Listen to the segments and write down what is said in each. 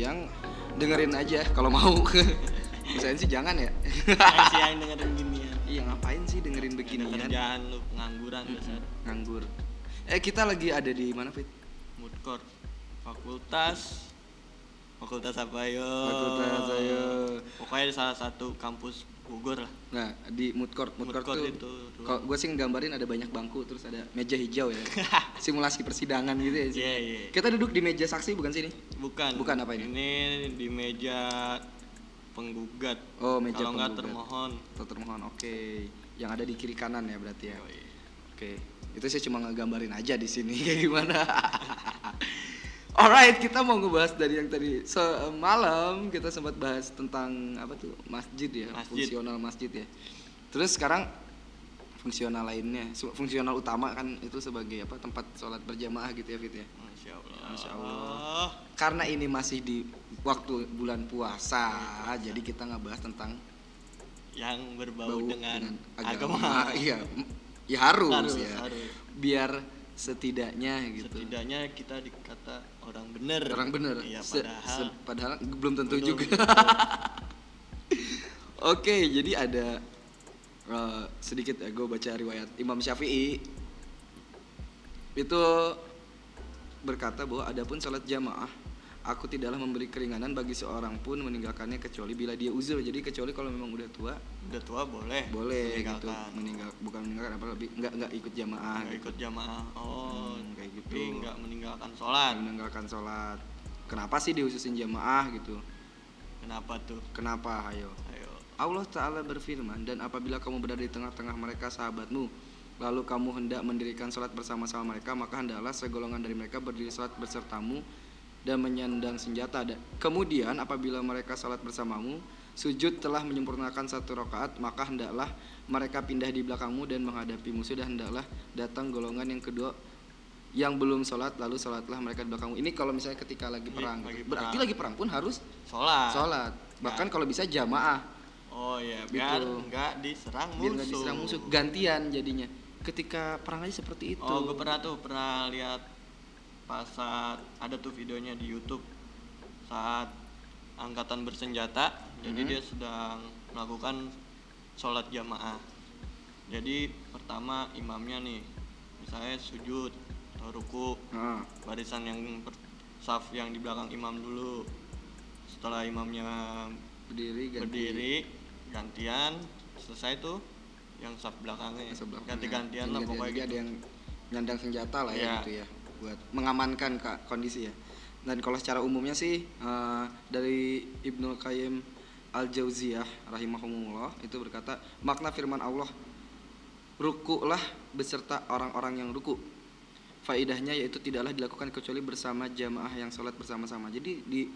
siang-siang dengerin aja kalau mau misalnya sih jangan ya siang dengerin ginian. iya ngapain sih dengerin beginian kerjaan lu pengangguran biasa. nganggur eh kita lagi ada di mana fit Mood court. Fakultas Fakultas apa yo? Fakultas, ayo. Pokoknya di salah satu kampus Bogor lah. nah di mood court mood, Mood court, court tuh kalau gue sih nggambarin ada banyak bangku terus ada meja hijau ya simulasi persidangan gitu ya sih Iya, iya. kita duduk di meja saksi bukan sini Bukan. Bukan apa ini? Ini di meja penggugat. oh meja Kalau nggak penggugat. termohon. Atau termohon oke yang ada di kiri kanan ya berarti ya Yoi. Oke, itu saya cuma ngegambarin aja di sini kayak gimana. Alright, kita mau ngebahas dari yang tadi semalam kita sempat bahas tentang apa tuh masjid ya, Masjid. fungsional masjid ya. Terus sekarang fungsional lainnya, fungsional utama kan itu sebagai apa tempat sholat berjamaah gitu ya Fit ya. Masya Allah. Masya Allah. Karena ini masih di waktu bulan puasa, jadi kita ngebahas tentang Yang berbau bau dengan, agama. agama. Iya, ya harus, Harus, ya. harus. Biar setidaknya gitu. Setidaknya kita dikata orang bener. Orang bener. Se- padahal. se- padahal belum tentu Betul, juga. Oke, jadi ada eh, sedikit ya gue baca riwayat Imam Syafi'i itu berkata bahwa adapun sholat jamaah aku tidaklah memberi keringanan bagi seorang pun meninggalkannya kecuali bila dia uzur jadi kecuali kalau memang udah tua Udah tua boleh. boleh gitu meninggalkan. meninggal bukan meninggalkan apa lebih nggak nggak ikut jamaah Nggak gitu. ikut jamaah. Oh, Hmm, kayak gitu. Tapi nggak meninggalkan sholat. meninggalkan sholat kenapa sih diususin jamaah gitu Kenapa tuh? kenapa ayo Ayo. Allah Ta'ala berfirman Dan apabila kamu berada di tengah-tengah mereka sahabatmu Lalu kamu hendak mendirikan sholat bersama-sama mereka Maka hendaklah segolongan dari mereka berdiri sholat besertamu Dan menyandang senjata. Kemudian apabila mereka sholat bersamamu Sujud telah menyempurnakan satu rakaat Maka hendaklah mereka pindah di belakangmu Dan menghadapi musuh Dan hendaklah datang golongan yang kedua yang belum sholat lalu sholatlah mereka di belakangmu. Ini kalau misalnya ketika lagi Iya, perang lagi berarti perang. lagi perang pun harus Sholat. sholat bahkan kalau bisa jamaah. Oh iya, biar Gitu. nggak diserang biar musuh. nggak diserang musuh. Gantian jadinya. Ketika perang aja seperti itu. Oh, gue pernah tuh pernah lihat pas saat ada tuh videonya di YouTube saat angkatan bersenjata. Jadi Mhm. dia sedang melakukan sholat jamaah. Jadi pertama imamnya nih, misalnya sujud atau ruku, Heeh. barisan yang per- saf yang di belakang imam dulu. Setelah imamnya berdiri ganti berdiri gantian selesai tuh yang saf belakangnya sebelah ganti-gantian kanan. lah pokoknya gitu. ada yang nyandang senjata lah ya Iya. gitu ya buat mengamankan kak kondisi ya. Dan kalau secara umumnya sih eh, dari Ibnu Qayyim al Jauziyah rahimahumullah itu berkata makna firman Allah rukulah beserta orang-orang yang ruku faidahnya yaitu tidaklah dilakukan kecuali bersama jamaah yang sholat bersama-sama. Jadi di,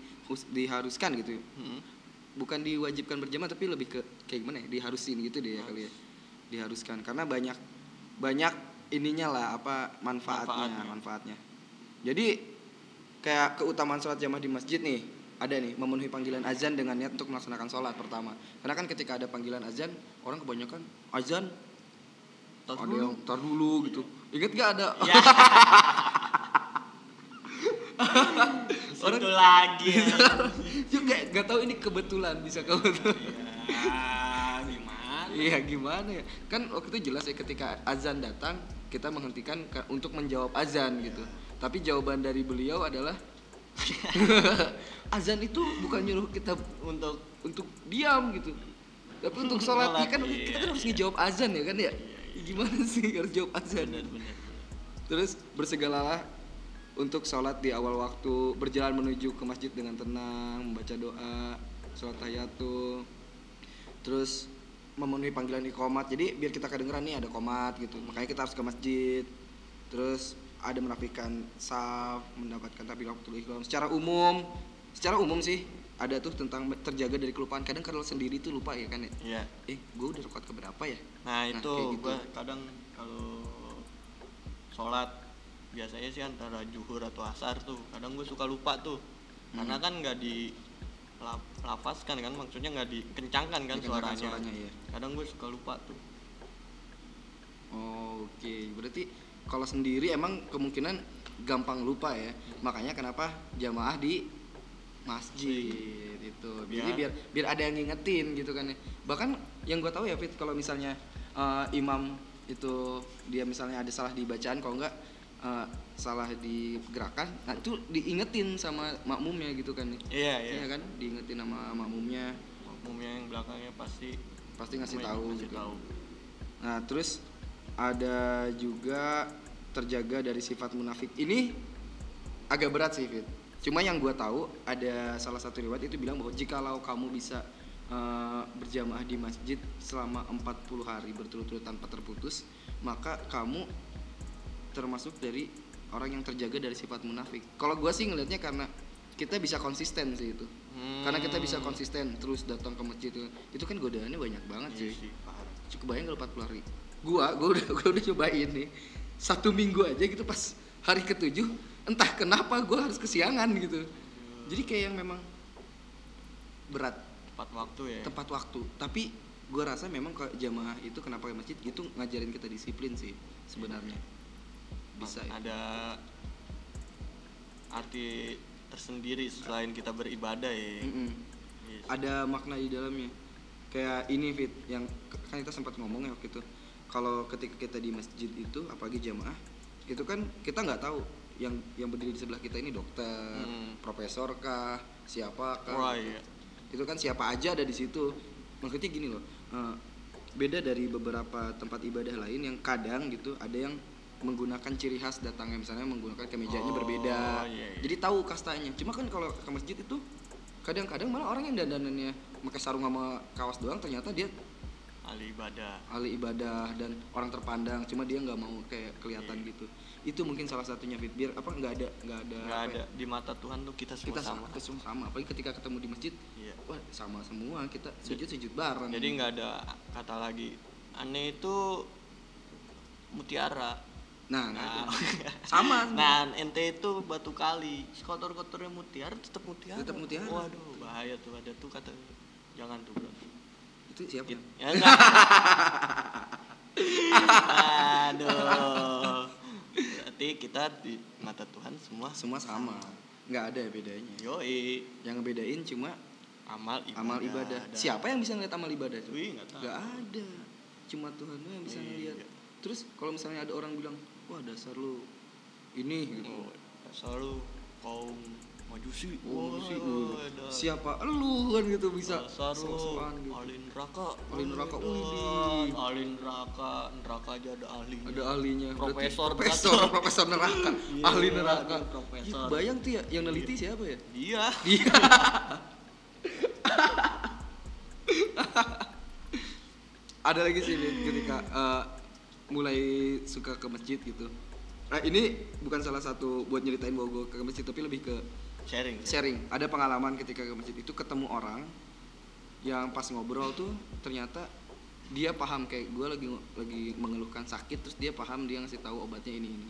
diharuskan gitu Mm-mm. bukan diwajibkan berjamaah tapi lebih ke kayak gimana ya? Diharusin gitu deh ya kali ya. Diharuskan. Karena banyak banyak ininya lah apa manfaatnya Manfaatnya. manfaatnya, jadi kayak keutamaan sholat jamaah di masjid nih ada nih memenuhi panggilan azan dengan niat untuk melaksanakan sholat pertama karena kan ketika ada panggilan azan orang kebanyakan azan Tar ada dulu. yang tar dulu gitu inget gak ada Ya. Situ lagi. juga gak tahu ini kebetulan bisa kebetulan ya, gimana? Iya gimana ya kan waktu itu jelas ya ketika azan datang kita menghentikan untuk menjawab azan gitu. Tapi jawaban dari beliau adalah azan itu bukan nyuruh kita Untuk untuk diam gitu. Tapi untuk sholat ya kan Sholat, kita kan iya, harus ngejawab azan ya kan ya? Gimana sih harus jawab azan? Benar-benar. terus bersegalalah untuk sholat di awal waktu berjalan menuju ke masjid dengan tenang membaca doa sholat tahiyatul. Terus memenuhi panggilan komat. Jadi biar kita kedengeran nih ada komat gitu. Makanya kita harus ke masjid. Terus ada merapikan saf mendapatkan takbiratul ihram secara umum secara umum sih ada tuh tentang terjaga dari kelupaan. Kadang kalau sendiri tuh lupa ya kan ya? Iya. eh gue udah rakaat keberapa ya? Nah, Nah, itu gitu. gua kadang kalau sholat biasanya sih antara juhur atau asar tuh kadang gue suka lupa tuh. Karena Hmm. kan kan nggak di lapaskan kan maksudnya nggak dikencangkan kan Dikencangkan suaranya. suaranya, iya. kadang gue suka lupa tuh. Oh, Oke, berarti kalau sendiri emang kemungkinan gampang lupa ya? Makanya kenapa jamaah di masjid itu jadi Biar- biar biar ada yang ngingetin gitu kan ya. Bahkan yang gue tahu ya Fit kalau misalnya eh, imam itu dia misalnya ada salah di bacaan kalau enggak eh, salah di gerakan nah itu diingetin sama makmumnya gitu kan ya iya iya Iya kan diingetin sama makmumnya umumnya yang belakangnya pasti pasti ngasih tahu ngasih gitu. tahu Nah, terus ada juga terjaga dari sifat munafik. Ini agak berat sih, Fit. Cuma yang gue tahu ada salah satu riwayat itu bilang bahwa jikalau kamu bisa eh, berjamaah di masjid selama 40 hari berturut-turut tanpa terputus, maka kamu termasuk dari orang yang terjaga dari sifat munafik. Kalau gue sih ngelihatnya karena kita bisa konsisten sih itu. Karena kita bisa Hmm. konsisten terus datang ke masjid itu, itu kan godaannya banyak banget Iya sih. cukup bayang kalau 40 hari. Gua gua udah gua udah cobain nih. Satu minggu aja gitu pas hari ketujuh entah kenapa gua harus kesiangan gitu. Jadi kayak yang memang berat. Tepat waktu ya. Tepat waktu. Tapi gua rasa memang kalau jamaah itu kenapa ke masjid itu ngajarin kita disiplin sih sebenarnya bisa ya. ada arti tersendiri selain kita beribadah ya Mm-mm. Yes. ada makna di dalamnya kayak ini fit yang kan kita sempat ngomong ya waktu itu kalau ketika kita di masjid itu apalagi jamaah itu kan kita nggak tahu yang yang berdiri di sebelah kita ini dokter Hmm. profesor kah siapa kah Wah, iya. itu kan siapa aja ada di situ maksudnya gini loh eh, beda dari beberapa tempat ibadah lain yang kadang gitu ada yang menggunakan ciri khas datangnya misalnya menggunakan kemejanya Oh, berbeda. iya, iya. jadi tahu kastanya. Cuma kan kalau ke masjid itu kadang-kadang malah orang yang dandanannya pakai sarung sama kawas doang ternyata dia ahli ibadah. ahli ibadah dan orang terpandang. Cuma dia nggak mau kayak kelihatan Iya. gitu. Itu mungkin salah satunya fit biar apa nggak ada nggak ada nggak apa ada. Ya, di mata Tuhan tuh kita semua kita sama sama. kita semua sama. Apalagi ketika ketemu di masjid Iya. wah sama semua. Kita sujud sujud bareng. Jadi nggak ada kata lagi aneh itu mutiara nah, nah, ada. sama. Nah ente itu batu kali. Kotor kotornya mutiara tetap mutiara Tetap mutiara. waduh bahaya tuh ada tuh kata jangan tuh bro. Itu siapa? Git- ya enggak. Aduh. Berarti kita di mata Tuhan semua semua sama. nggak ada bedanya. Yoi. Yang ngebedain cuma amal ibadah. amal ibadah. Dan- siapa yang bisa ngeliat amal ibadah? Wih, nggak tahu. nggak ada. Cuma Tuhan yang bisa Iya. ngeliat. Terus kalau misalnya ada orang bilang wah dasar lu ini gitu. Oh, selalu kaum majusi. Oh, uh, ada. siapa lu. kan gitu bisa. Dasar lu, gitu. ahli neraka Ahli neraka, Oh, widih. ahli neraka neraka aja ada ahlinya. Ada ahlinya. Profesor profesor profesor neraka. Iya, ahli neraka. dia profesor. Ih, bayang tuh ya yang neliti siapa ya? Iya dia. Ada lagi sih ketika eh, mulai suka ke masjid gitu. Nah, ini bukan salah satu buat nyeritain bahwa gue ke masjid tapi lebih ke sharing. sharing. Ada pengalaman ketika ke masjid itu ketemu orang yang pas ngobrol tuh ternyata dia paham kayak gue lagi lagi mengeluhkan sakit terus dia paham dia ngasih tahu obatnya ini ini.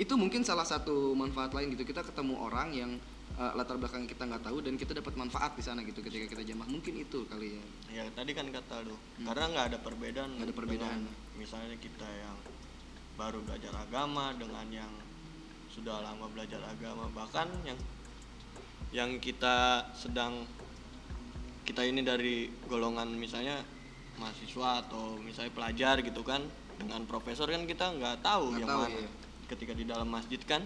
Itu mungkin salah satu manfaat lain gitu. Kita ketemu orang yang uh, latar belakang kita nggak tahu dan kita dapat manfaat di sana gitu ketika kita jamaah mungkin itu kali ya ya tadi kan kata lu Hmm. karena nggak ada perbedaan Nggak ada perbedaan. dengan misalnya kita yang baru belajar agama dengan yang sudah lama belajar agama bahkan yang yang kita sedang kita ini dari golongan misalnya mahasiswa atau misalnya pelajar gitu kan dengan profesor kan kita nggak tahu Nggak yang tahu, mana iya. ketika di dalam masjid kan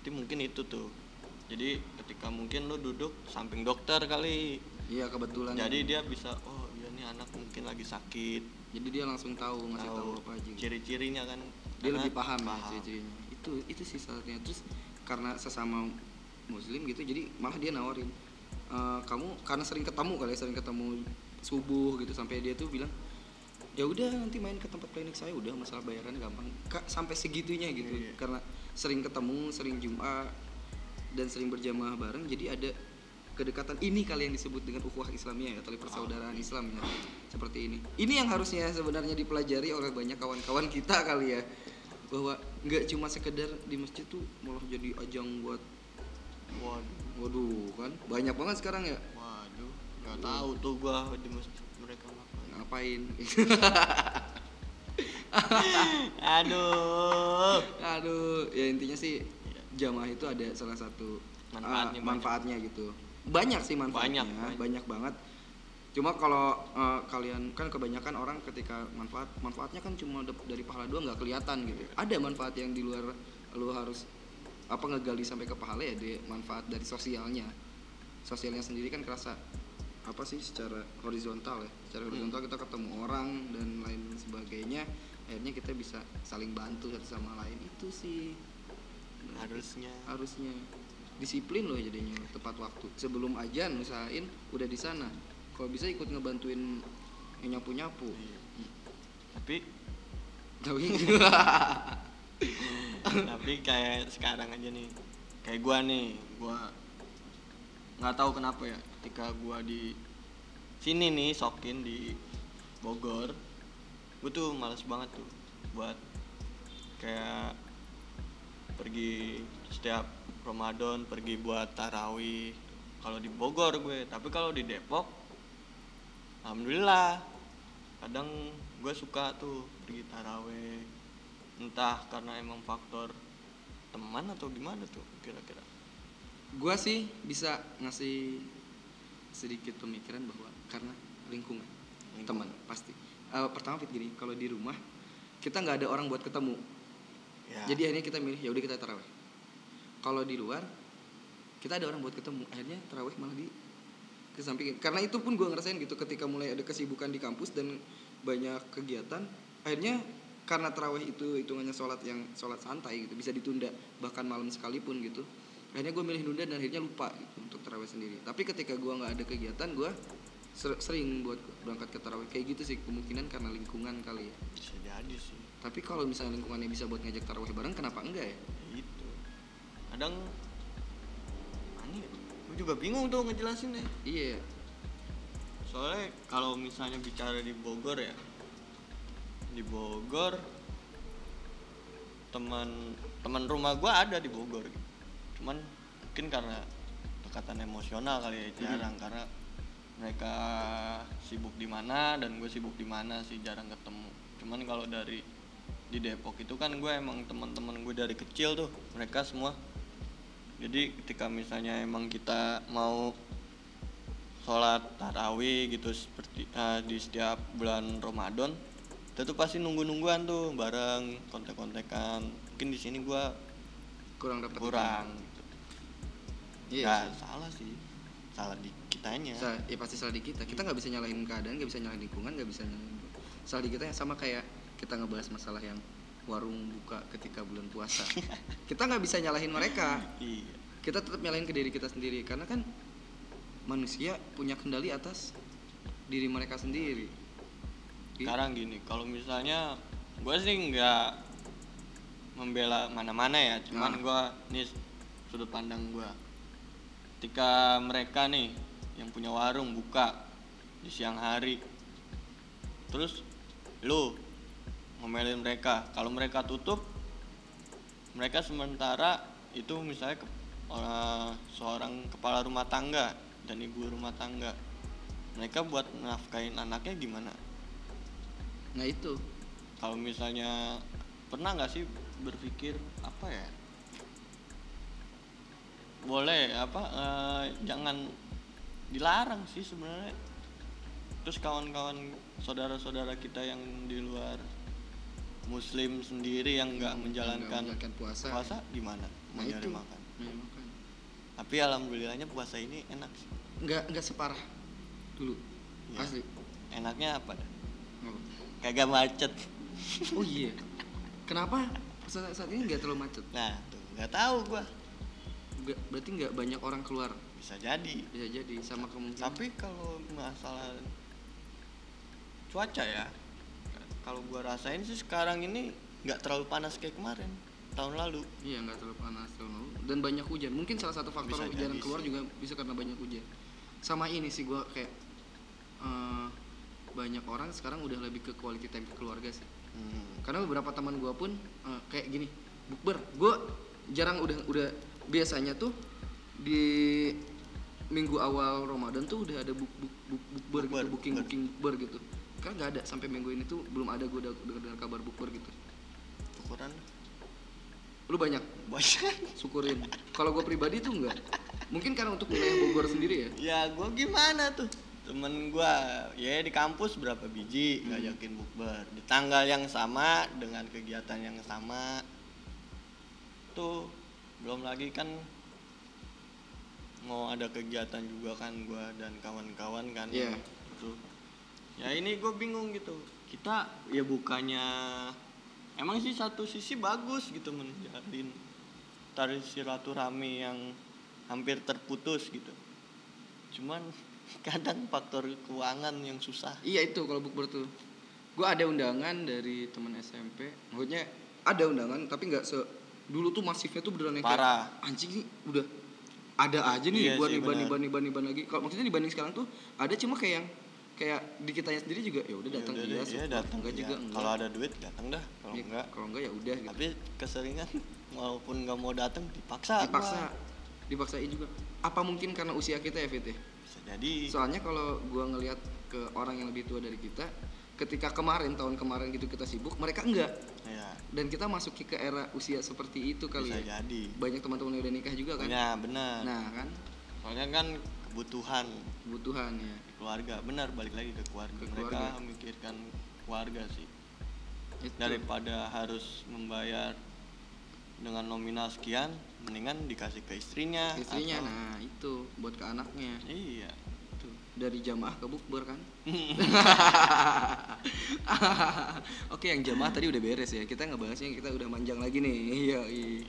itu mungkin itu tuh jadi ketika mungkin lu duduk samping dokter kali. Iya kebetulan. Jadi dia bisa oh iya nih anak mungkin lagi sakit. Jadi dia langsung tahu ngasih tahu apa aja. ciri-cirinya kan. Dia lebih paham, ya ciri-cirinya. Itu itu sih salahnya terus karena sesama muslim gitu jadi malah dia nawarin "Eh, kamu karena sering ketemu kali ya, sering ketemu subuh gitu sampai dia tuh bilang ya udah nanti main ke tempat klinik saya udah masalah bayarannya gampang. Kak, sampai segitunya gitu. Iya. karena sering ketemu sering jumpa dan sering berjamaah bareng jadi ada kedekatan. Ini kali yang disebut dengan ukhuwah Islamiyah ya tali persaudaraan Islam ya seperti ini. Ini yang harusnya sebenarnya dipelajari oleh banyak kawan-kawan kita kali ya bahwa nggak cuma sekedar di masjid tuh malah jadi ajang buat waduh. Waduh kan? Banyak banget sekarang ya? Waduh nggak tahu tuh gua di masjid mereka ngapain. Ngapain? Aduh. Aduh, ya intinya sih jamaah itu ada salah satu Manfaatnya uh, banyak. manfaatnya gitu. Banyak sih manfaatnya, Banyak, banyak, banget. Cuma kalau uh, kalian kan kebanyakan orang ketika manfaat manfaatnya kan cuma dari pahala doang nggak kelihatan gitu. Ada manfaat yang di luar lu harus apa ngegali sampai ke pahala ya di manfaat dari sosialnya. Sosialnya sendiri kan kerasa apa sih secara horizontal ya. Secara horizontal kita ketemu orang dan lain sebagainya. Akhirnya kita bisa saling bantu satu sama lain itu sih Harusnya. harusnya. Disiplin loh jadinya tepat waktu. Sebelum ajan usahain udah di sana. Kalau bisa ikut ngebantuin yang nyapu nyapu Iya. Tapi tapi tapi kayak sekarang aja nih. Kayak gua nih gua nggak tahu kenapa ya ketika gua di sini nih sokin di Bogor gua tuh males banget tuh buat kayak pergi setiap Ramadan pergi buat tarawih. Kalau di Bogor gue tapi kalau di Depok alhamdulillah. Kadang gue suka tuh pergi taraweh entah karena emang faktor teman atau gimana tuh kira-kira. Gua sih bisa ngasih sedikit pemikiran bahwa karena lingkungan, Lingkungan. teman pasti. Eh, pertama fit gini kalau di rumah kita nggak ada orang buat ketemu ya. Jadi akhirnya kita milih ya udah kita taraweh kalau di luar kita ada orang buat ketemu akhirnya taraweh malah di kesampingin karena itu pun gue ngerasain gitu ketika mulai ada kesibukan di kampus dan banyak kegiatan akhirnya karena taraweh itu hitungannya sholat yang sholat santai gitu bisa ditunda bahkan malam sekalipun gitu akhirnya gue milih nunda dan akhirnya lupa gitu untuk taraweh sendiri. Tapi ketika gue nggak ada kegiatan gue sering buat berangkat ke taraweh kayak gitu sih kemungkinan karena lingkungan kali ya. Bisa jadi sih. Tapi kalau misalnya lingkungannya bisa buat ngajak taraweh bareng kenapa enggak ya? Ya itu kadang aneh gue juga bingung tuh ngejelasin deh iya. Soalnya kalau misalnya bicara di Bogor ya di Bogor teman teman rumah gua ada di Bogor. Cuman mungkin karena dekatan emosional kali ya jarang. Karena mereka sibuk di mana dan gue sibuk di mana sih jarang ketemu. Cuman kalau dari di Depok itu kan gue emang teman-teman gue dari kecil tuh mereka semua. Jadi ketika misalnya emang kita mau sholat tarawih gitu seperti eh, di setiap bulan Ramadan kita tuh pasti nunggu-nungguan tuh bareng kontek-kontekan. Mungkin di sini gua kurang dapat kurang gitu. iya sih. salah sih. Salah di kitanya Sa- ya pasti salah di kita. Kita nggak bisa nyalahin keadaan nggak bisa nyalahin lingkungan nggak bisa nyalahin salah di kita. Yang sama kayak kita ngebahas masalah yang warung buka ketika bulan puasa. Kita nggak bisa nyalahin mereka. Iya. Kita tetap nyalahin ke diri kita sendiri. Karena kan manusia punya kendali atas diri mereka sendiri. Iya. sekarang gini kalau misalnya gue sih nggak membela mana-mana ya. Cuman Nah. gua ini sudut pandang gua. Ketika mereka nih yang punya warung buka di siang hari. Terus lu ngomelin mereka. Kalau mereka tutup mereka sementara itu misalnya ke, orang- seorang kepala rumah tangga dan ibu rumah tangga. Mereka buat nafkahin anaknya gimana? Nah itu. Kalau misalnya pernah nggak sih berpikir apa ya? Boleh apa eh, jangan dilarang sih sebenarnya. Terus kawan-kawan saudara-saudara kita yang di luar muslim sendiri yang nggak menjalankan menjalankan puasa. puasa gimana? Nah mencari itu. makan? Nah, tapi alhamdulillahnya puasa ini enak sih. Nggak nggak separah dulu. Iya. asli. Enaknya apa? Dah? Kagak macet. Oh iya. Kenapa saat, saat ini nggak terlalu macet? Nah tuh nggak tahu gua. Berarti nggak banyak orang keluar bisa jadi. Bisa jadi sama kemungkinan. Tapi kalau masalah cuaca ya kalau gua rasain sih sekarang ini nggak terlalu panas kayak kemarin tahun lalu. Iya nggak terlalu panas tahun lalu. Dan banyak hujan. Mungkin salah satu faktor Bisa jadi keluar sih. juga bisa karena banyak hujan. Sama ini sih gua kayak eh, banyak orang sekarang udah lebih ke quality time ke keluarga sih. Hmm, karena beberapa teman gua pun eh, kayak gini bukber. Gua jarang udah udah biasanya tuh di minggu awal Ramadan tuh udah ada bukber Bukber, gitu booking booking bukber gitu. Karena nggak ada sampai minggu ini tuh belum ada gue dengar kabar bukber gitu. Ukuran lu banyak? Banyak. Syukurin. Kalau gue pribadi tuh enggak mungkin karena untuk wilayah Bogor sendiri ya? Ya gue gimana tuh? Temen gue ya di kampus berapa biji ngajakin bukber di tanggal yang sama dengan kegiatan yang sama tuh belum lagi kan mau ada kegiatan juga kan gue dan kawan-kawan kan. Iya. itu ya ini gue bingung gitu. Kita ya bukannya emang sih satu sisi bagus gitu menjalin tari silaturahmi yang hampir terputus gitu. Cuman kadang faktor keuangan yang susah. Iya itu kalau bukber tuh. Gue ada undangan dari teman SMP maksudnya ada undangan tapi nggak se dulu tuh masifnya tuh beneran yang kayak, Parah. anjing nih udah ada aja nih Iya buat benar. niban niban niban lagi kalau maksudnya dibanding sekarang tuh ada cuma kayak yang kayak di kitanya sendiri juga ya udah datang Ya iya deh, support. iya datang enggak juga enggak kalau ada duit datang dah kalau Iya, enggak kalau enggak ya udah gitu. tapi keseringan walaupun nggak mau datang dipaksa dipaksa gua. dipaksain juga apa mungkin karena usia kita ya Fit ya? bisa jadi soalnya kalau gua ngelihat ke orang yang lebih tua dari kita ketika kemarin tahun kemarin gitu kita sibuk mereka enggak. Ya dan kita masuki ke era usia seperti itu kali bisa ya. jadi. Banyak teman-teman yang udah nikah juga kan? Ya benar. Nah kan? Soalnya kan kebutuhan. Kebutuhan ya. Keluarga. Benar balik lagi ke keluarga. Ke mereka keluarga. memikirkan keluarga sih. Itu. Daripada harus membayar dengan nominal sekian mendingan dikasih ke istrinya istrinya atau- nah itu. Buat ke anaknya. Iya dari jamaah ke bukber kan? Oke yang jamaah tadi udah beres ya. Kita ngebahasnya kita udah manjang lagi nih. Iya iya.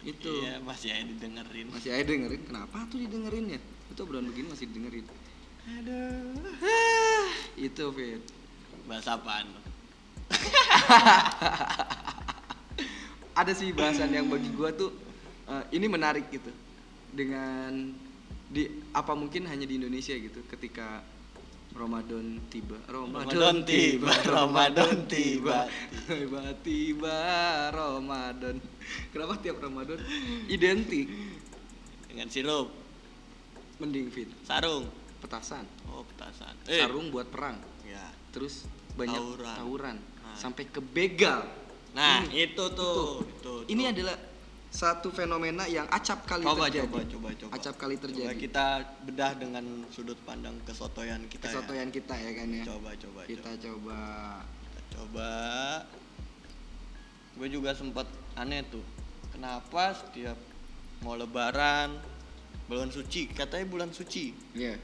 itu. Iya masih aja didengerin. Masih ada dengerin kenapa tuh didengerin ya? Itu obrolan begini masih didengerin. Aduh. Itu Fit. Bahas apaan ada sih bahasan yang bagi gua tuh eh, ini menarik gitu. Dengan di apa mungkin hanya di Indonesia gitu ketika Ramadan tiba? Ramadan tiba, Ramadan tiba. tiba-tiba Ramadan. Kenapa tiap Ramadan? Identik. Dengan sirup. Mending fit sarung. Petasan. Oh petasan. Eh, sarung buat perang. Ya. Terus banyak Tawuran. tawuran, Nah. sampai ke begal. Nah Ini- itu tuh. Itu, ini tuh. adalah satu fenomena yang acap kali coba terjadi. coba coba coba. Acap kali Coba terjadi. kita bedah dengan sudut pandang kesotoyan kita kesotoyan kita ya kan ya? Ya. coba coba kita coba, coba. Kita coba. gue juga sempat aneh tuh. Kenapa setiap mau lebaran bulan suci katanya bulan suci. Ya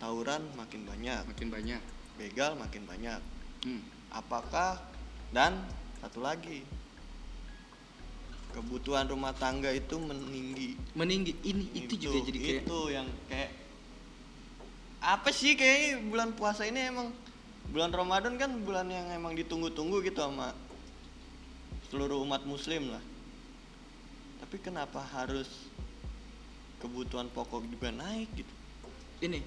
tawuran makin banyak. Makin banyak. Begal makin banyak. Hmm. apakah dan satu lagi kebutuhan rumah tangga itu meninggi. Meninggi. Ini itu, juga jadi kayak itu yang kayak apa sih kayak bulan puasa ini emang bulan Ramadan kan bulan yang emang ditunggu-tunggu gitu sama seluruh umat muslim lah. Tapi kenapa harus kebutuhan pokok juga naik gitu? Ini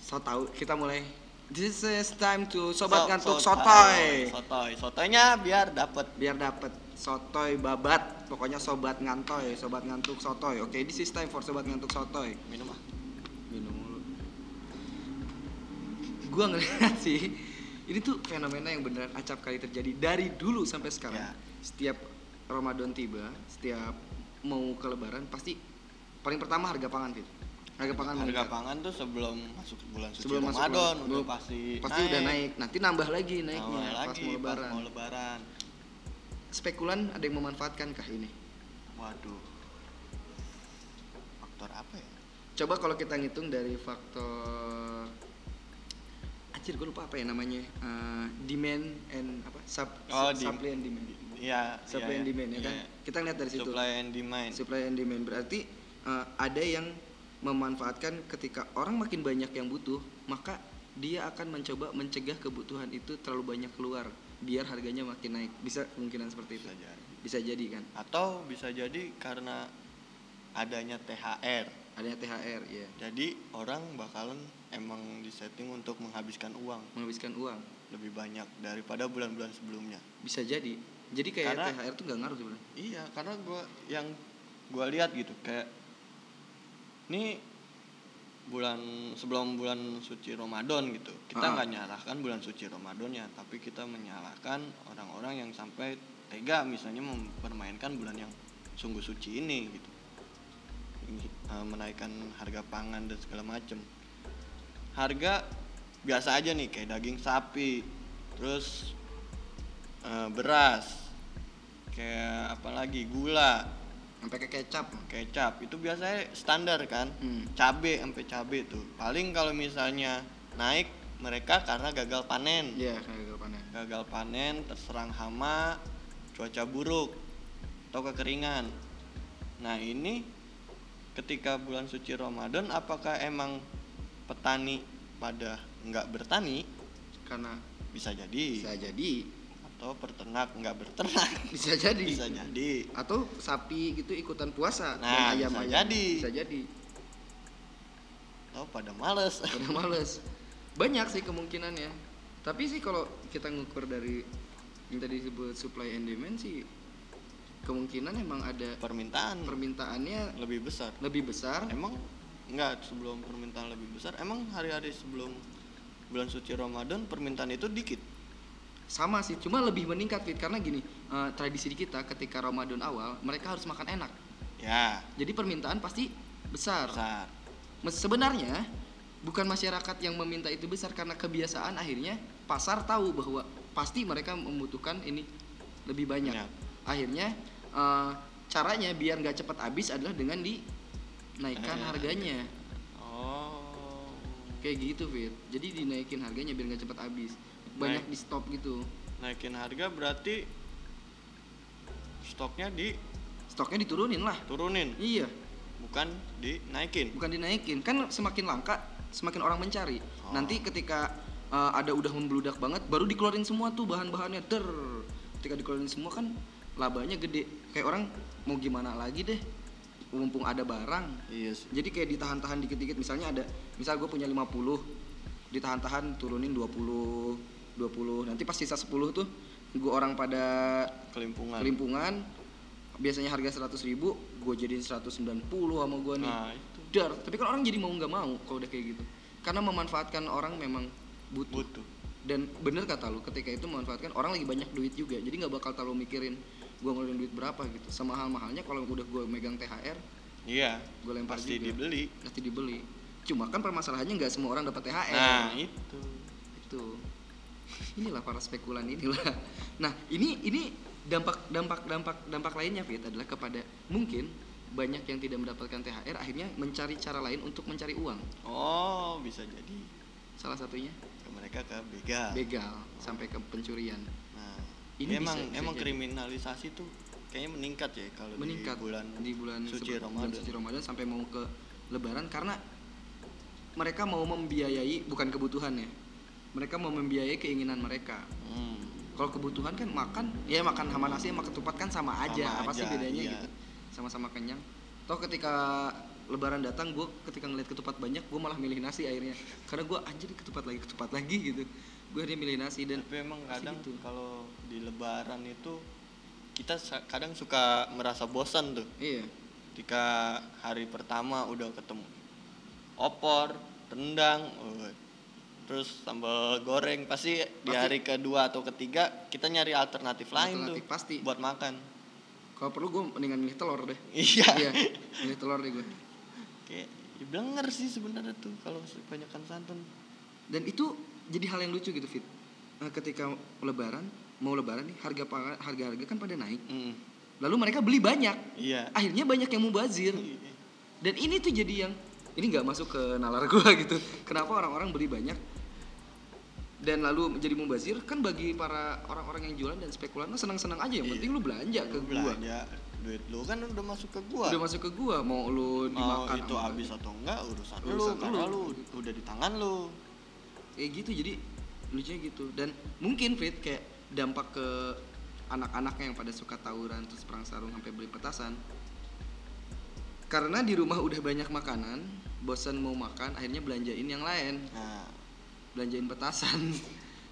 so tahu kita mulai. This is time to sobat So- ngantuk sotoy. sotoy. sotoy. Sotoynya biar dapet. Biar dapat sotoy babat. Pokoknya sobat ngantoy sobat ngantuk sotoy. Oke this is time for sobat ngantuk sotoy. Minum ah. Minum mulu. Gua ngeliat sih ini tuh fenomena yang beneran acap kali terjadi dari dulu sampai sekarang. Ya. setiap Ramadan tiba setiap mau ke lebaran pasti paling pertama harga pangan Fit. harga pangan harga meningkat. pangan tuh sebelum masuk bulan suci Sebelum masuk Ramadan bulan- udah pasti pasti udah naik. nanti nambah lagi naiknya Nambah pas lagi mau lebaran. mau lebaran spekulan ada yang memanfaatkan kah ini? Waduh. Faktor apa ya? Coba kalau kita ngitung dari faktor Anjir gue lupa apa ya namanya. Eh, demand and apa? Sub, Oh, sub- supply and demand. Iya, supply iya, and demand ya kan? Iya. kita lihat dari situ. Supply and demand. Supply and demand. Berarti eh, ada yang memanfaatkan ketika orang makin banyak yang butuh maka dia akan mencoba mencegah kebutuhan itu terlalu banyak keluar biar harganya makin naik. Bisa kemungkinan seperti itu. Bisa jadi. Bisa jadi kan? Atau bisa jadi karena adanya THR adanya THR ya jadi orang bakalan emang disetting untuk menghabiskan uang. Menghabiskan uang. Lebih banyak daripada bulan-bulan sebelumnya. Bisa jadi. Jadi kayak Karena- THR tuh nggak ngaruh sebenarnya. Iya karena gua yang gua lihat gitu kayak ini bulan sebelum bulan suci Ramadan gitu. Kita Ah. nggak nyalahkan bulan suci Ramadannya tapi kita menyalahkan orang-orang yang sampai tega misalnya mempermainkan bulan yang sungguh suci ini gitu. Eh, menaikkan harga pangan dan segala macam harga biasa aja nih kayak daging sapi terus eh, beras kayak apalagi gula sampai ke kecap. Kecap itu biasanya standar kan. Hmm. cabe sampai cabe tuh. Paling kalau misalnya naik mereka karena gagal panen. Iya kayak gagal panen. Gagal panen terserang hama cuaca buruk atau kekeringan. Nah ini ketika bulan suci Ramadan apakah emang petani pada nggak bertani? Karena bisa jadi. Bisa jadi atau peternak nggak berternak bisa jadi. Bisa jadi. Atau sapi gitu ikutan puasa. Nah, ayam bisa ayam jadi. bisa jadi. Atau pada males. Udah males. Banyak sih kemungkinannya. Tapi sih kalau kita ngukur dari yang tadi disebut supply and demand sih kemungkinan emang ada permintaan. permintaannya lebih besar. lebih besar. Emang enggak sebelum permintaan lebih besar, emang hari-hari sebelum bulan suci Ramadan permintaan itu dikit. Sama sih cuma lebih meningkat Fit karena gini eh, tradisi di kita ketika Ramadan awal mereka harus makan enak Ya, jadi permintaan pasti besar besar. Sebenarnya bukan masyarakat yang meminta itu besar karena kebiasaan akhirnya pasar tahu bahwa pasti mereka membutuhkan ini lebih banyak Banyak. akhirnya eh, caranya biar nggak cepat habis adalah dengan dinaikkan Eh. harganya Oh. kayak gitu Fit jadi dinaikin harganya biar nggak cepat habis banyak Naik. di stop gitu. Naikin harga berarti stoknya stoknya diturunin lah. Diturunin, iya. Bukan dinaikin. bukan dinaikin. Kan semakin langka semakin orang mencari. Oh. nanti ketika uh, ada udah membludak banget baru dikeluarin semua tuh bahan-bahannya. Der ketika dikeluarin semua kan labanya gede. Kayak orang mau gimana lagi deh? Mumpung ada barang. Iya sih. jadi kayak ditahan-tahan dikit-dikit. Misalnya ada misal gue punya 50 ditahan-tahan turunin 20 20 nanti pas sisa 10 tuh gue orang pada Kelimpungan. kelimpungan biasanya harga 100 ribu gue jadiin 190 sama gue nih Nah, itu dar tapi kan orang jadi mau nggak mau kalau udah kayak gitu karena memanfaatkan orang memang butuh, butuh. dan bener kata lu ketika itu memanfaatkan orang lagi banyak duit juga jadi nggak bakal terlalu mikirin gue ngeluarin duit berapa gitu sama hal mahalnya kalau udah gue megang THR Iya. gue lempar Pasti juga. dibeli. pasti dibeli cuma kan permasalahannya nggak semua orang dapat THR Nah, itu. itu inilah para spekulan inilah nah ini ini dampak dampak dampak dampak lainnya Fit adalah kepada mungkin banyak yang tidak mendapatkan THR akhirnya mencari cara lain untuk mencari uang Oh, bisa jadi salah satunya ke mereka ke begal. begal sampai ke pencurian Nah, Ini emang bisa- bisa emang jadi. kriminalisasi tuh kayaknya meningkat ya kalau meningkat di bulan di bulan suci Ramadan. bulan suci Ramadan sampai mau ke Lebaran karena mereka mau membiayai bukan kebutuhan ya mereka mau membiayai keinginan mereka Hmm. kalau kebutuhan kan makan ya makan sama nasi sama ketupat kan sama aja Sama apa sih aja, bedanya iya. gitu sama-sama kenyang toh ketika lebaran datang gue ketika ngeliat ketupat banyak gue malah milih nasi akhirnya karena gue anjir ketupat lagi ketupat lagi gitu gue akhirnya milih nasi dan Tapi emang kadang gitu. kalau di Lebaran itu kita kadang suka merasa bosan tuh. iya Ketika hari pertama udah ketemu opor, rendang, uh, terus sambal goreng, pasti di Pasti. hari kedua atau ketiga kita nyari alternatif, lain Alternatif tuh pasti. buat makan. kalau perlu gue mendingan milih telur deh Iya. iya milih telur deh gue Kayak ya blenger sih sebenarnya tuh kalau kebanyakan santan. dan itu jadi hal yang lucu gitu fit Eh, ketika lebaran mau lebaran nih harga harga harga kan pada naik Mm, lalu mereka beli banyak Iya. akhirnya banyak yang mubazir dan ini tuh jadi yang ini nggak masuk ke nalar gua gitu kenapa orang-orang beli banyak dan lalu menjadi mubazir kan bagi para orang-orang yang jualan dan spekulan senang-senang aja yang Iya. penting lu belanja ke Lu gua belanja duit lu kan udah masuk ke gua. udah masuk ke gua mau lu mau dimakan itu habis atau enggak urusan, Urusan lu karena lu. lu udah di tangan lu. kayak gitu jadi lucunya gitu dan mungkin fit kayak dampak ke anak-anaknya yang pada suka tawuran terus perang sarung sampai beli petasan karena di rumah udah banyak makanan bosan mau makan akhirnya belanjain yang lain Nah, belanjain petasan.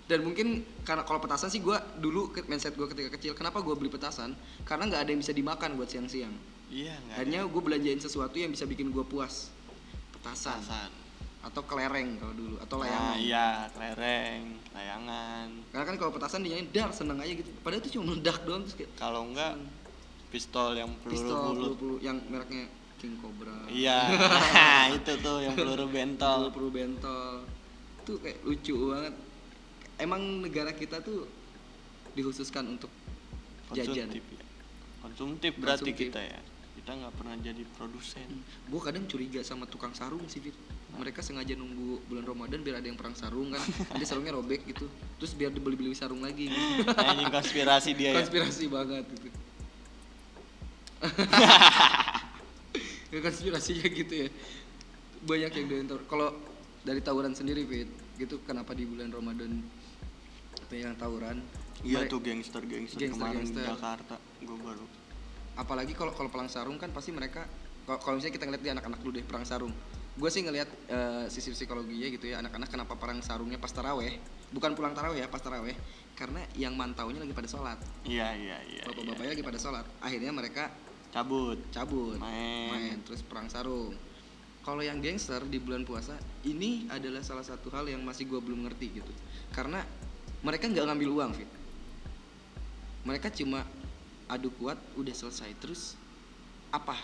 Dan mungkin karena kalau petasan sih gue dulu mindset gue ketika kecil kenapa gue beli petasan? Karena nggak ada yang bisa dimakan buat siang-siang. Iya akhirnya gue belanjain sesuatu yang bisa bikin gue puas. Petasan. Petasan. atau kelereng kalau dulu atau Nah, layangan. iya, lereng, layangan. karena kan kalau petasan dinyanyiin dar seneng aja gitu. Padahal itu cuma meledak doang terus kayak Kalau enggak pistol yang peluru pistol bulut. peluru-peluru yang mereknya King Cobra. Iya, nah, itu tuh yang peluru bentol. peluru bentol itu kayak lucu banget emang negara kita tuh dikhususkan untuk jajan Konsumtif ya. Konsumtif berarti Konsumtif. kita ya. Kita nggak pernah jadi produsen. gue kadang curiga sama tukang sarung sih Fit mereka sengaja nunggu bulan Ramadan biar ada yang perang sarung kan nanti sarungnya robek gitu terus biar dibeli-beli sarung lagi gitu. Anjing konspirasi dia ya. konspirasi banget gitu ya, konspirasinya gitu ya banyak yang doyan tawuran kalau dari tawuran sendiri Fit gitu kenapa di bulan Ramadan apa yang tawuran Iya Mere- tuh gangster-gangster Gangster, kemarin di gangster. Jakarta. Gue baru. apalagi kalau kalau perang sarung kan pasti mereka kalau misalnya kita ngeliat di anak-anak dulu deh perang sarung gue sih ngelihat eh, sisi psikologinya gitu ya anak-anak kenapa perang sarungnya pas taraweh bukan pulang taraweh ya pas taraweh karena yang mantaunya lagi pada sholat Iya iya iya. bapak-bapaknya iya. lagi pada sholat akhirnya mereka cabut. cabut Main. terus perang sarung kalau yang gangster di bulan puasa ini adalah salah satu hal yang masih gue belum ngerti gitu karena mereka nggak ngambil uang fit mereka cuma adu kuat udah selesai terus apa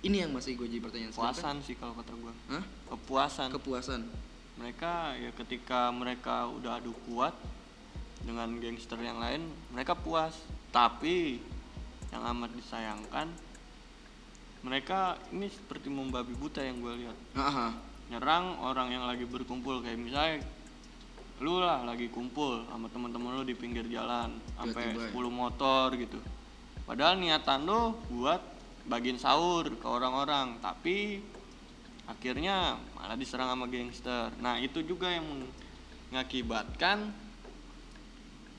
ini yang masih gue jadi pertanyaan Sedangkan- Puasan sih kalau kata gue. Hah? Kepuasan. kepuasan mereka ya ketika mereka udah adu kuat dengan gangster yang lain mereka puas tapi yang amat disayangkan mereka ini seperti membabi buta yang gue lihat Aha. nyerang orang yang lagi berkumpul kayak misalnya lu lah lagi kumpul sama teman-teman lu di pinggir jalan sampai Tiba-tiba ya. 10 motor gitu padahal niatan lu buat bagiin sahur ke orang-orang tapi akhirnya malah diserang sama gangster nah itu juga yang mengakibatkan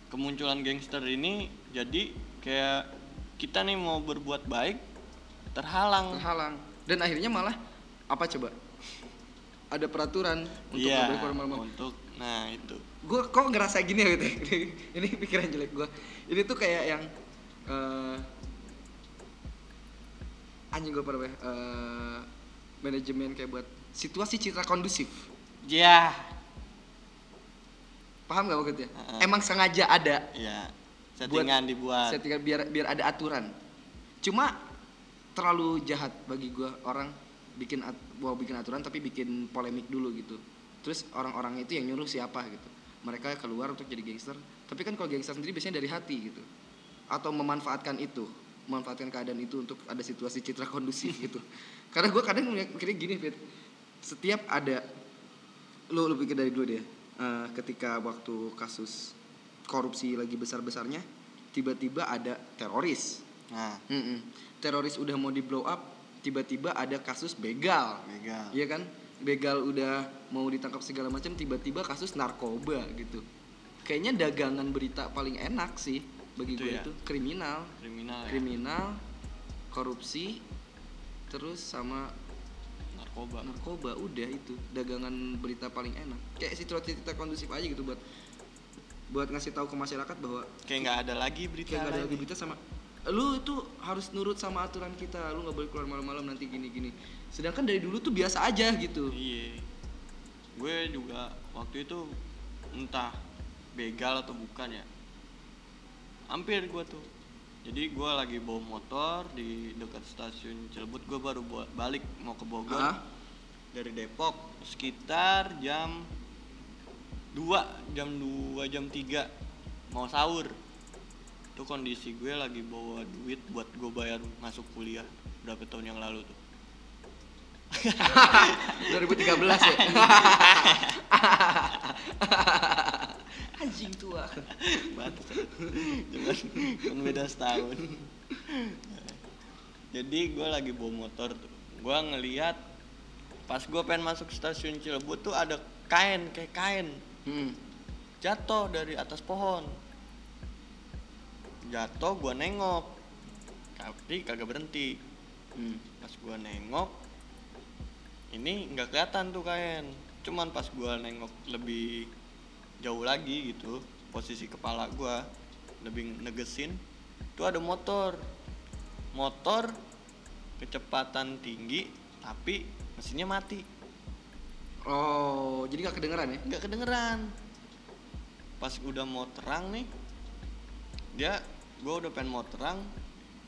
kemunculan gangster ini jadi kayak kita nih mau berbuat baik terhalang. Terhalang. Dan akhirnya malah apa coba? Ada peraturan untuk Iya, nggak boleh keluar malam-malam untuk nah itu. Gue kok ngerasa gini ya gitu? Ini pikiran jelek gue ini tuh kayak yang eh anjing gue pada eh manajemen kayak buat situasi citra kondusif. Ya paham gak maksudnya? Heeh. emang sengaja ada ya settingan dibuat. settingan biar biar ada aturan. Cuma terlalu jahat bagi gue orang bikin at, mau bikin aturan tapi bikin polemik dulu gitu. Terus orang-orang itu yang nyuruh siapa gitu. Mereka keluar untuk jadi gangster. Tapi kan kalau gangster sendiri biasanya dari hati gitu. Atau memanfaatkan itu memanfaatkan keadaan itu untuk ada situasi citra kondusif gitu. Karena gue kadang mikirnya gini Fit. Setiap ada lu lu pikir dari dulu deh eh, ketika waktu kasus korupsi lagi besar besarnya tiba-tiba ada teroris nah. Mm-mm. teroris udah mau di blow up tiba-tiba ada kasus begal. Begal. Iya kan? Begal udah mau ditangkap segala macam tiba-tiba kasus narkoba gitu. Kayaknya dagangan berita paling enak sih bagi Itu gue ya? itu. Kriminal. Kriminal ya? Kriminal korupsi terus sama narkoba. narkoba. Udah itu dagangan berita paling enak. Kayak situasi kita kondusif aja gitu buat buat ngasih tahu ke masyarakat bahwa kayak nggak ada lagi berita kayak nggak ada lagi berita sama lu itu harus nurut sama aturan kita lu nggak boleh keluar malam-malam nanti gini-gini. Sedangkan dari dulu tuh biasa aja gitu. Iya. Gue juga waktu itu entah begal atau bukan ya hampir gue tuh. Jadi gue lagi bawa motor di dekat stasiun Cilebut gue baru buat balik mau ke Bogor. Dari Depok sekitar jam 2 jam 2 jam 3 mau sahur itu kondisi gue lagi bawa duit buat gue bayar masuk kuliah. Berapa tahun yang lalu tuh? 2013 ya? Anjing tua. Cuman beda setahun. Jadi gue lagi bawa motor tuh. Gue ngeliat pas gue pengen masuk stasiun Cilebut tuh ada kain kayak kain. Hmm. jatuh dari atas pohon jatuh gue nengok. Tapi kagak berhenti. Hmm. pas gue nengok ini nggak kelihatan tuh kain. Cuman pas gue nengok lebih jauh lagi gitu posisi kepala gue lebih negesin tuh ada motor. Motor kecepatan tinggi tapi mesinnya mati. Oh, jadi gak kedengeran ya? nggak kedengeran. Pas udah mau terang nih dia gue udah pengen mau terang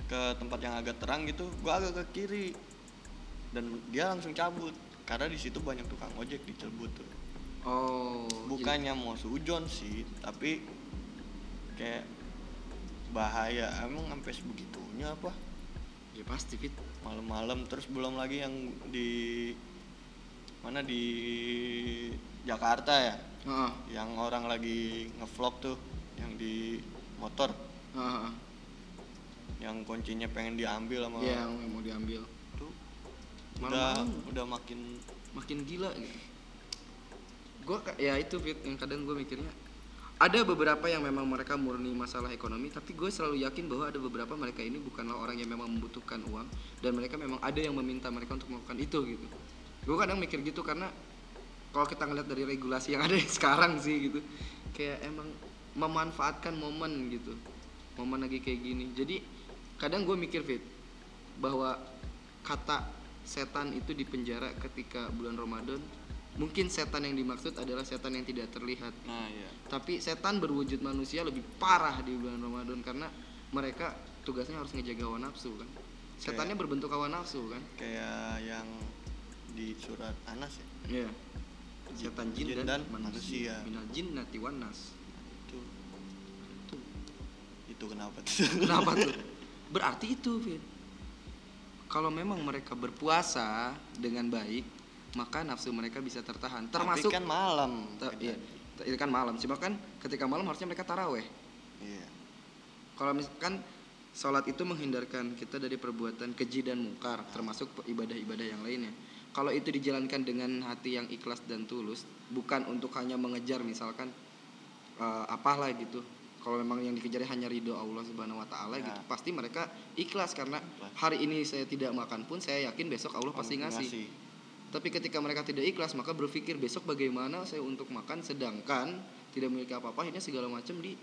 ke tempat yang agak terang gitu gue agak ke kiri. Dan dia langsung cabut karena di situ banyak tukang ojek di Cilebut tuh. Oh, bukannya mau sujon sih tapi kayak bahaya. Emang sampai sebegitunya apa? Ya pasti fit. malam-malam terus belum lagi yang di mana di Jakarta ya? Heeh. yang orang lagi ngevlog tuh yang di motor heeh. yang kuncinya pengen diambil sama Iya, yang mau diambil. tuh udah Malam-malam. udah makin makin gila gitu. Gue ya itu Fit, yang kadang gue mikirnya ada beberapa yang memang mereka murni masalah ekonomi tapi gue selalu yakin bahwa ada beberapa mereka ini bukanlah orang yang memang membutuhkan uang dan mereka memang ada yang meminta mereka untuk melakukan itu gitu gue kadang mikir gitu karena kalau kita ngeliat dari regulasi yang ada sekarang sih gitu kayak emang memanfaatkan momen gitu momen lagi kayak gini. Jadi kadang gue mikir fit bahwa kata setan itu di penjara ketika bulan Ramadan mungkin setan yang dimaksud adalah setan yang tidak terlihat. Nah ya tapi setan berwujud manusia lebih parah di bulan Ramadan karena mereka tugasnya harus ngejaga hawa nafsu kan? Setannya berbentuk hawa nafsu kan? Kayak yang di surat Anas ya? Iya. setan jin, Jin dan, dan manusia. manusia. minal jin nati wanas itu kenapa tuh kenapa tuh berarti itu Vin kalau memang mereka berpuasa dengan baik maka nafsu mereka bisa tertahan termasuk Tapi kan malam iya, itu kan malam. Cuma kan ketika malam harusnya mereka taraweh. iya Kalau misalkan sholat itu menghindarkan kita dari perbuatan keji dan mungkar, termasuk pe- ibadah-ibadah yang lainnya. Kalau itu dijalankan dengan hati yang ikhlas dan tulus, bukan untuk hanya mengejar misalkan eh, apalah gitu. Kalau memang yang dikejar hanya ridho Allah Subhanahu wa taala Ya. gitu, pasti mereka ikhlas karena hari ini saya tidak makan pun saya yakin besok Allah pasti ngasih. Tapi ketika mereka tidak ikhlas, maka berpikir besok bagaimana saya untuk makan, sedangkan tidak memiliki apa-apa, akhirnya segala macam di,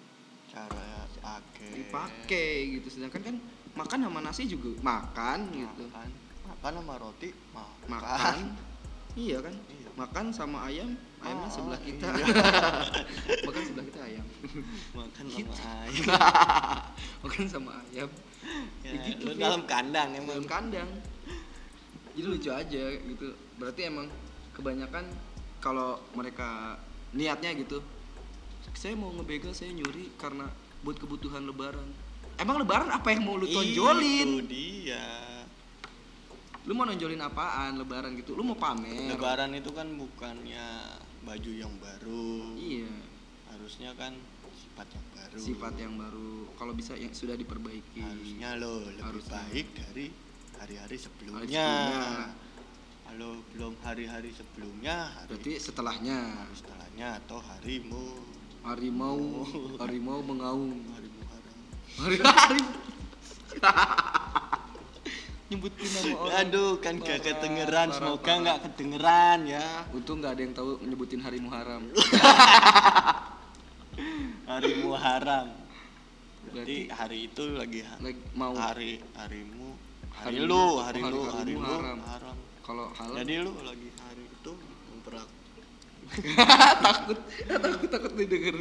cara akhir dipakai gitu. Sedangkan kan makan sama nasi juga makan gitu, makan makan sama roti makan, makan, iya kan, Iya. makan sama ayam, ayamnya Ah, sebelah kita, iya. makan sebelah kita ayam, makan Gitu. sama ayam makan sama ayam, ya, Ya gitu, lu dalam kandang emang dalam kandang. Jadi lucu aja gitu. Berarti emang kebanyakan kalau mereka niatnya gitu, saya mau ngebegal, saya nyuri karena buat kebutuhan lebaran. Emang lebaran apa yang mau lu Itu tonjolin? dia Lu mau nonjolin apaan lebaran gitu? Lu mau pamer? lebaran itu kan bukannya baju yang baru Iya, harusnya kan sifat yang baru sifat yang baru. Kalau bisa yang sudah diperbaiki. harusnya lo lebih Harusnya. baik dari hari-hari sebelumnya sebelumnya. kalau belum hari-hari sebelumnya hari Berarti setelahnya hari setelahnya atau harimu harimau harimau mengaum. hari Muharram Hari hari nyebutin nama orang. aduh kan gak kedengeran. Parah, semoga nggak kedengeran ya. Untung nggak ada yang tahu nyebutin hari Muharram. hari Muharram. Berarti berarti hari itu lagi mau. hari harimu hari, Hari lu hari hari- lu hari hari lu kalau halal? Jadi lu lagi hari itu memperak takut. Takut takut didengar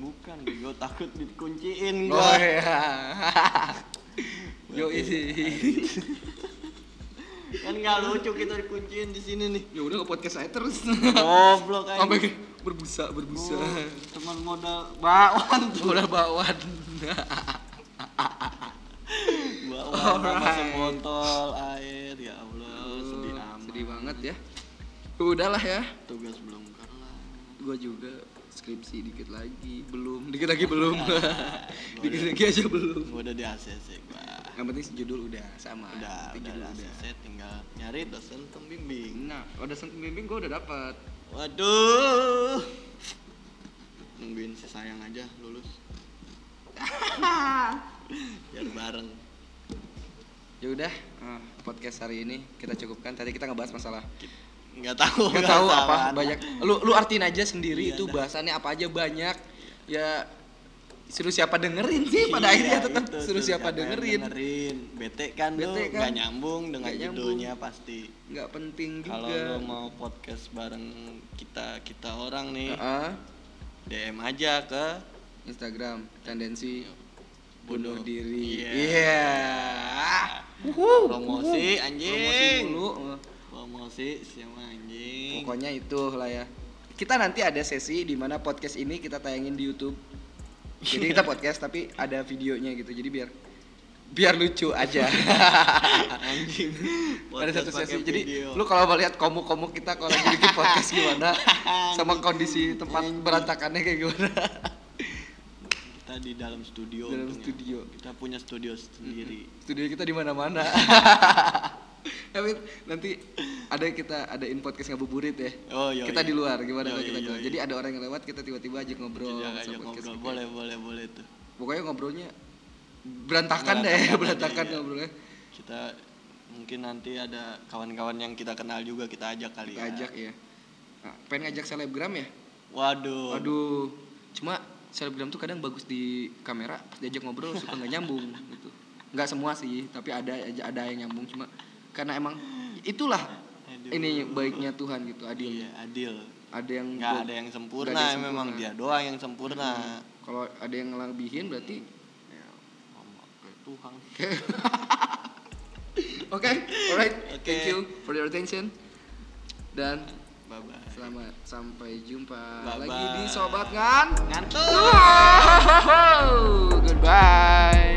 bukan gue takut dikunciin oh gua. ya yo isi kan nggak lucu kita dikunciin di sini nih. Ya udah nge podcast saya terus. Goblok aja sampai berbusa berbusa. Oh, teman modal bakwan bawan bakwan. Sama Alright. sebotol air ya Allah sedih amat. sedih banget ya. Udahlah ya. Tugas belum kelar. Gue juga skripsi dikit lagi belum. Dikit lagi belum. Dikit lagi aja belum. Gua udah di ACC gua yang penting judul udah sama. Udah udah judul di ACC tinggal nyari dosen pembimbing nah kalau dosen pembimbing gue udah dapat waduh. Nungguin si sayang aja lulus. Biar bareng. Ya udah eh, podcast hari ini kita cukupkan. Tadi kita ngebahas masalah nggak tahu nggak tahu apa banyak. Lu lu artiin aja sendiri Iya, itu dah. bahasannya apa aja banyak. Ya suruh siapa dengerin sih pada Iya, akhirnya tetap itu, suruh siapa yang dengerin. dengerin. Bete kan Bete lu kan. nggak nyambung dengan nyambung. judulnya pasti. Nggak penting juga. kalau lo mau podcast bareng kita kita orang nih Heeh. DM aja ke Instagram tendensi Bunuh. bunuh diri. Iya. iya. Wuhu, promosi anjing. Promosi mulu. Promosi siapa anjing? Pokoknya itu lah ya. Kita nanti ada sesi di mana podcast ini kita tayangin di YouTube jadi kita podcast tapi ada videonya gitu. Jadi biar biar lucu aja. Anjing. Ada satu sesi. jadi video. lu kalau mau lihat komuk-komuk kita kalau lagi bikin podcast gimana sama kondisi tempat Anjing. berantakannya kayak gimana. Kita di dalam studio Dalam studio. kita punya studio sendiri. Studio kita di mana-mana tapi nanti ada kita adain podcast ngabuburit ya. Oh iya kita di luar gimana kalau kita luar? yoi. jadi ada orang yang lewat kita tiba-tiba ajak ngobrol ajak ngobrol. boleh boleh boleh tuh. Pokoknya ngobrolnya berantakan deh Berantakan aja, berantakan iya. ngobrolnya. Kita mungkin nanti ada kawan-kawan yang kita kenal juga kita ajak kali kita ya. ajak ya Nah, pengen ngajak selebgram ya? Waduh. Aduh cuma selebgram tuh kadang bagus di kamera pas diajak ngobrol suka nggak nyambung gitu. Nggak semua sih tapi ada aja ada yang nyambung. Cuma karena emang itulah Aduh. ini baiknya Tuhan gitu adil. Iya adil. Ada yang nggak ada yang sempurna, ada yang memang sempurna. dia doang yang sempurna. Kalau ada yang ngelebihin berarti ya, Tuhan. Oke alright. Oke. thank you for your attention. Dan bye bye selamat sampai jumpa Bye-bye. lagi di sobat ngan. Ngantuk. Goodbye